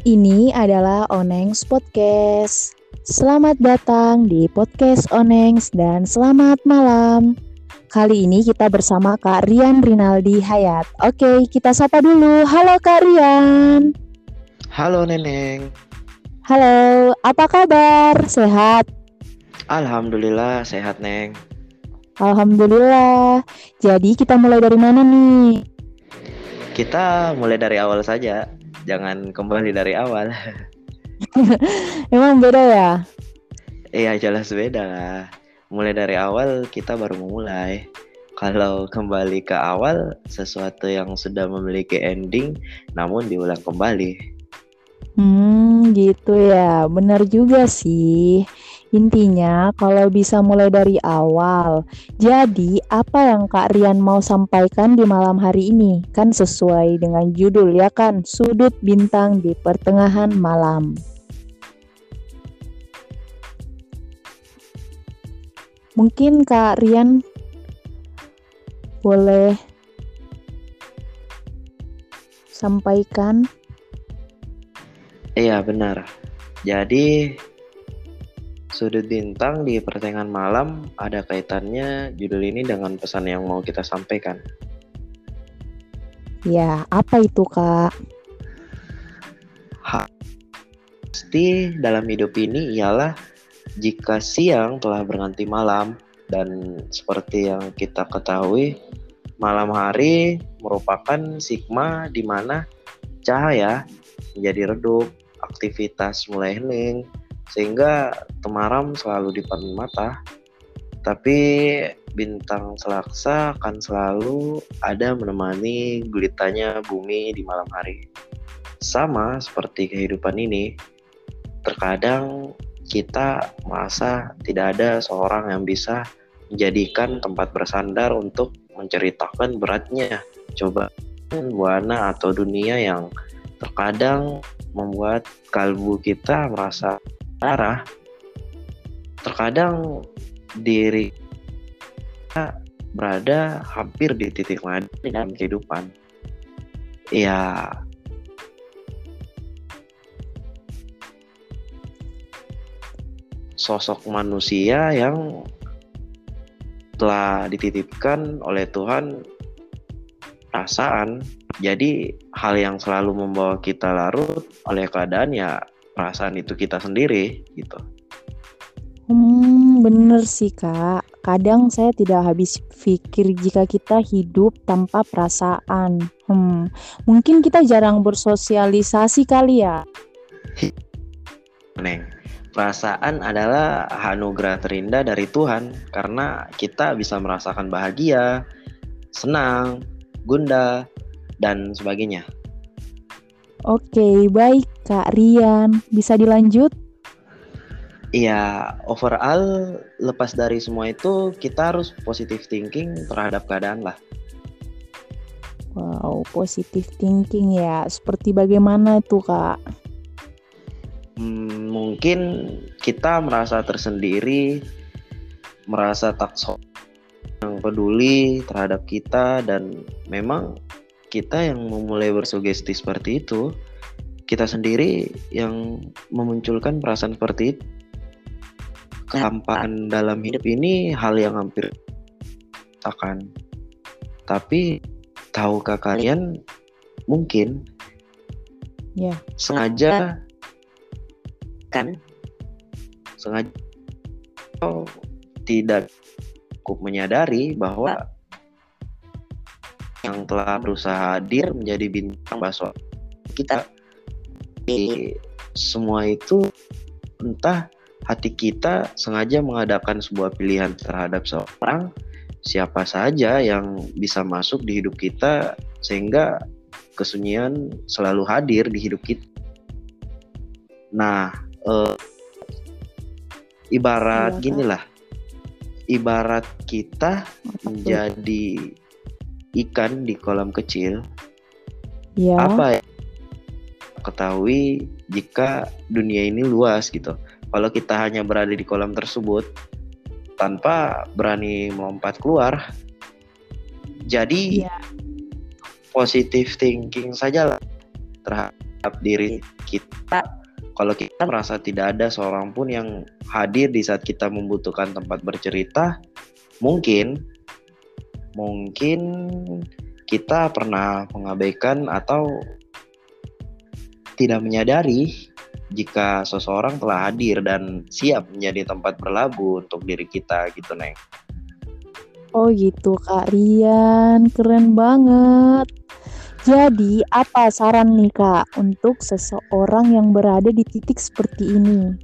Ini adalah Onengs Podcast. Selamat datang di podcast Onengs dan selamat malam. Kali ini kita bersama Kak Rian Rinaldi Hayat. Oke, kita sapa dulu. Halo Kak Rian. Halo Neneng. Halo, apa kabar? Sehat? Alhamdulillah sehat Neng. Alhamdulillah. Jadi kita mulai dari mana nih? Kita mulai dari awal saja. Jangan kembali dari awal. Emang beda ya? Iya jelas beda lah. Mulai dari awal kita baru memulai. Kalau kembali ke awal sesuatu yang sudah memiliki ending namun diulang kembali. Hmm, gitu ya. Benar juga sih. Intinya, kalau bisa mulai dari awal. Jadi, apa yang Kak Rian mau sampaikan di malam hari ini? Kan sesuai dengan judul ya kan, Sudut Bintang di Pertengahan Malam. Mungkin Kak Rian boleh sampaikan. Iya benar. Jadi sudut bintang di pertengahan malam ada kaitannya judul ini dengan pesan yang mau kita sampaikan. Ya, apa itu Kak? Pasti dalam hidup ini ialah jika siang telah berganti malam dan seperti yang kita ketahui malam hari merupakan sigma di mana cahaya menjadi redup, aktivitas mulai hening, sehingga temaram selalu di depan mata. Tapi bintang selaksa akan selalu ada menemani gulitanya bumi di malam hari. Sama seperti kehidupan ini, terkadang kita merasa tidak ada seorang yang bisa menjadikan tempat bersandar untuk menceritakan beratnya coba buana atau dunia yang terkadang membuat kalbu kita merasa arah terkadang diri kita berada hampir di titik mana dalam kehidupan. Ya sosok manusia yang telah dititipkan oleh Tuhan perasaan. Jadi hal yang selalu membawa kita larut oleh keadaan ya perasaan itu kita sendiri gitu. Hmm, bener sih kak. Kadang saya tidak habis pikir jika kita hidup tanpa perasaan. Hmm, mungkin kita jarang bersosialisasi kali ya. Neng, perasaan adalah anugerah terindah dari Tuhan karena kita bisa merasakan bahagia, senang, gundah, dan sebagainya. Oke, baik Kak Rian. Bisa dilanjut? Iya, overall lepas dari semua itu kita harus positive thinking terhadap keadaan lah. Wow, positive thinking ya. Seperti bagaimana tuh Kak? Hmm, mungkin kita merasa tersendiri, merasa tak so yang peduli terhadap kita dan memang kita yang memulai bersugesti seperti itu, kita sendiri yang memunculkan perasaan seperti itu. Kehampaan dalam hidup ini hal yang hampir akan. Tapi tahukah kalian mungkin ya sengaja kan sengaja oh, tidak cukup menyadari bahwa yang telah berusaha hadir menjadi bintang bakso kita. Di semua itu entah hati kita sengaja mengadakan sebuah pilihan terhadap seorang siapa saja yang bisa masuk di hidup kita sehingga kesunyian selalu hadir di hidup kita. Nah, eh, ibarat iya, gini lah, ibarat kita menjadi ikan di kolam kecil, ya. apa ya? ketahui jika dunia ini luas gitu. Kalau kita hanya berada di kolam tersebut tanpa berani melompat keluar, jadi ya. positive thinking saja lah terhadap diri kita kalau kita merasa tidak ada seorang pun yang hadir di saat kita membutuhkan tempat bercerita, mungkin mungkin kita pernah mengabaikan atau tidak menyadari jika seseorang telah hadir dan siap menjadi tempat berlabuh untuk diri kita gitu Neng. Oh gitu Kak Rian, keren banget. Jadi apa saran nih Kak untuk seseorang yang berada di titik seperti ini?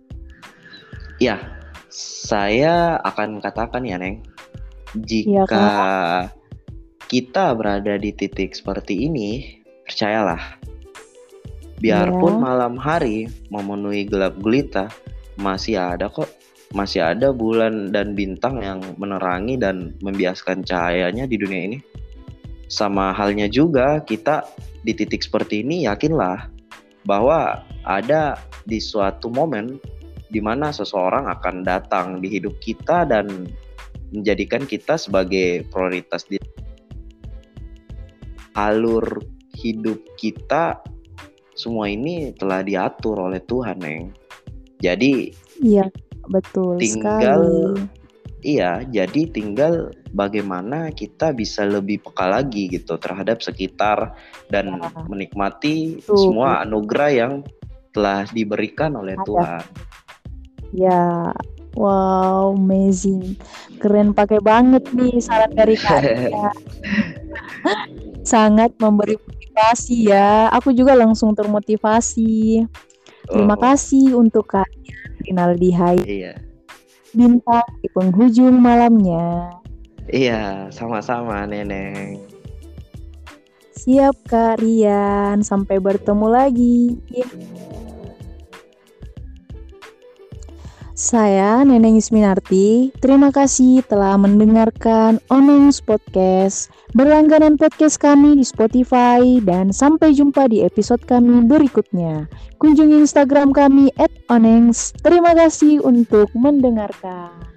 Ya, saya akan katakan ya Neng, jika ya, kita berada di titik seperti ini, percayalah Biarpun yeah. malam hari memenuhi gelap gulita, masih ada kok, masih ada bulan dan bintang yang menerangi dan membiaskan cahayanya di dunia ini. Sama halnya juga kita di titik seperti ini yakinlah bahwa ada di suatu momen di mana seseorang akan datang di hidup kita dan menjadikan kita sebagai prioritas di alur hidup kita semua ini telah diatur oleh Tuhan, Neng. Jadi Iya, betul tinggal sekali. Iya, jadi tinggal bagaimana kita bisa lebih peka lagi gitu terhadap sekitar dan ya. menikmati Tuh. semua anugerah yang telah diberikan oleh Ada. Tuhan. Ya, wow, amazing. Keren pakai banget nih saran dari Kak. Sangat memberi motivasi ya. Aku juga langsung termotivasi. Terima oh. kasih untuk kalian Rinaldi Hai. Iya. Bintang di penghujung malamnya. Iya, sama-sama Neneng. Siap Kak Rian, sampai bertemu lagi. Saya Neneng Isminarti. Terima kasih telah mendengarkan Onengs Podcast. Berlangganan podcast kami di Spotify dan sampai jumpa di episode kami berikutnya. Kunjungi Instagram kami @onengs. Terima kasih untuk mendengarkan.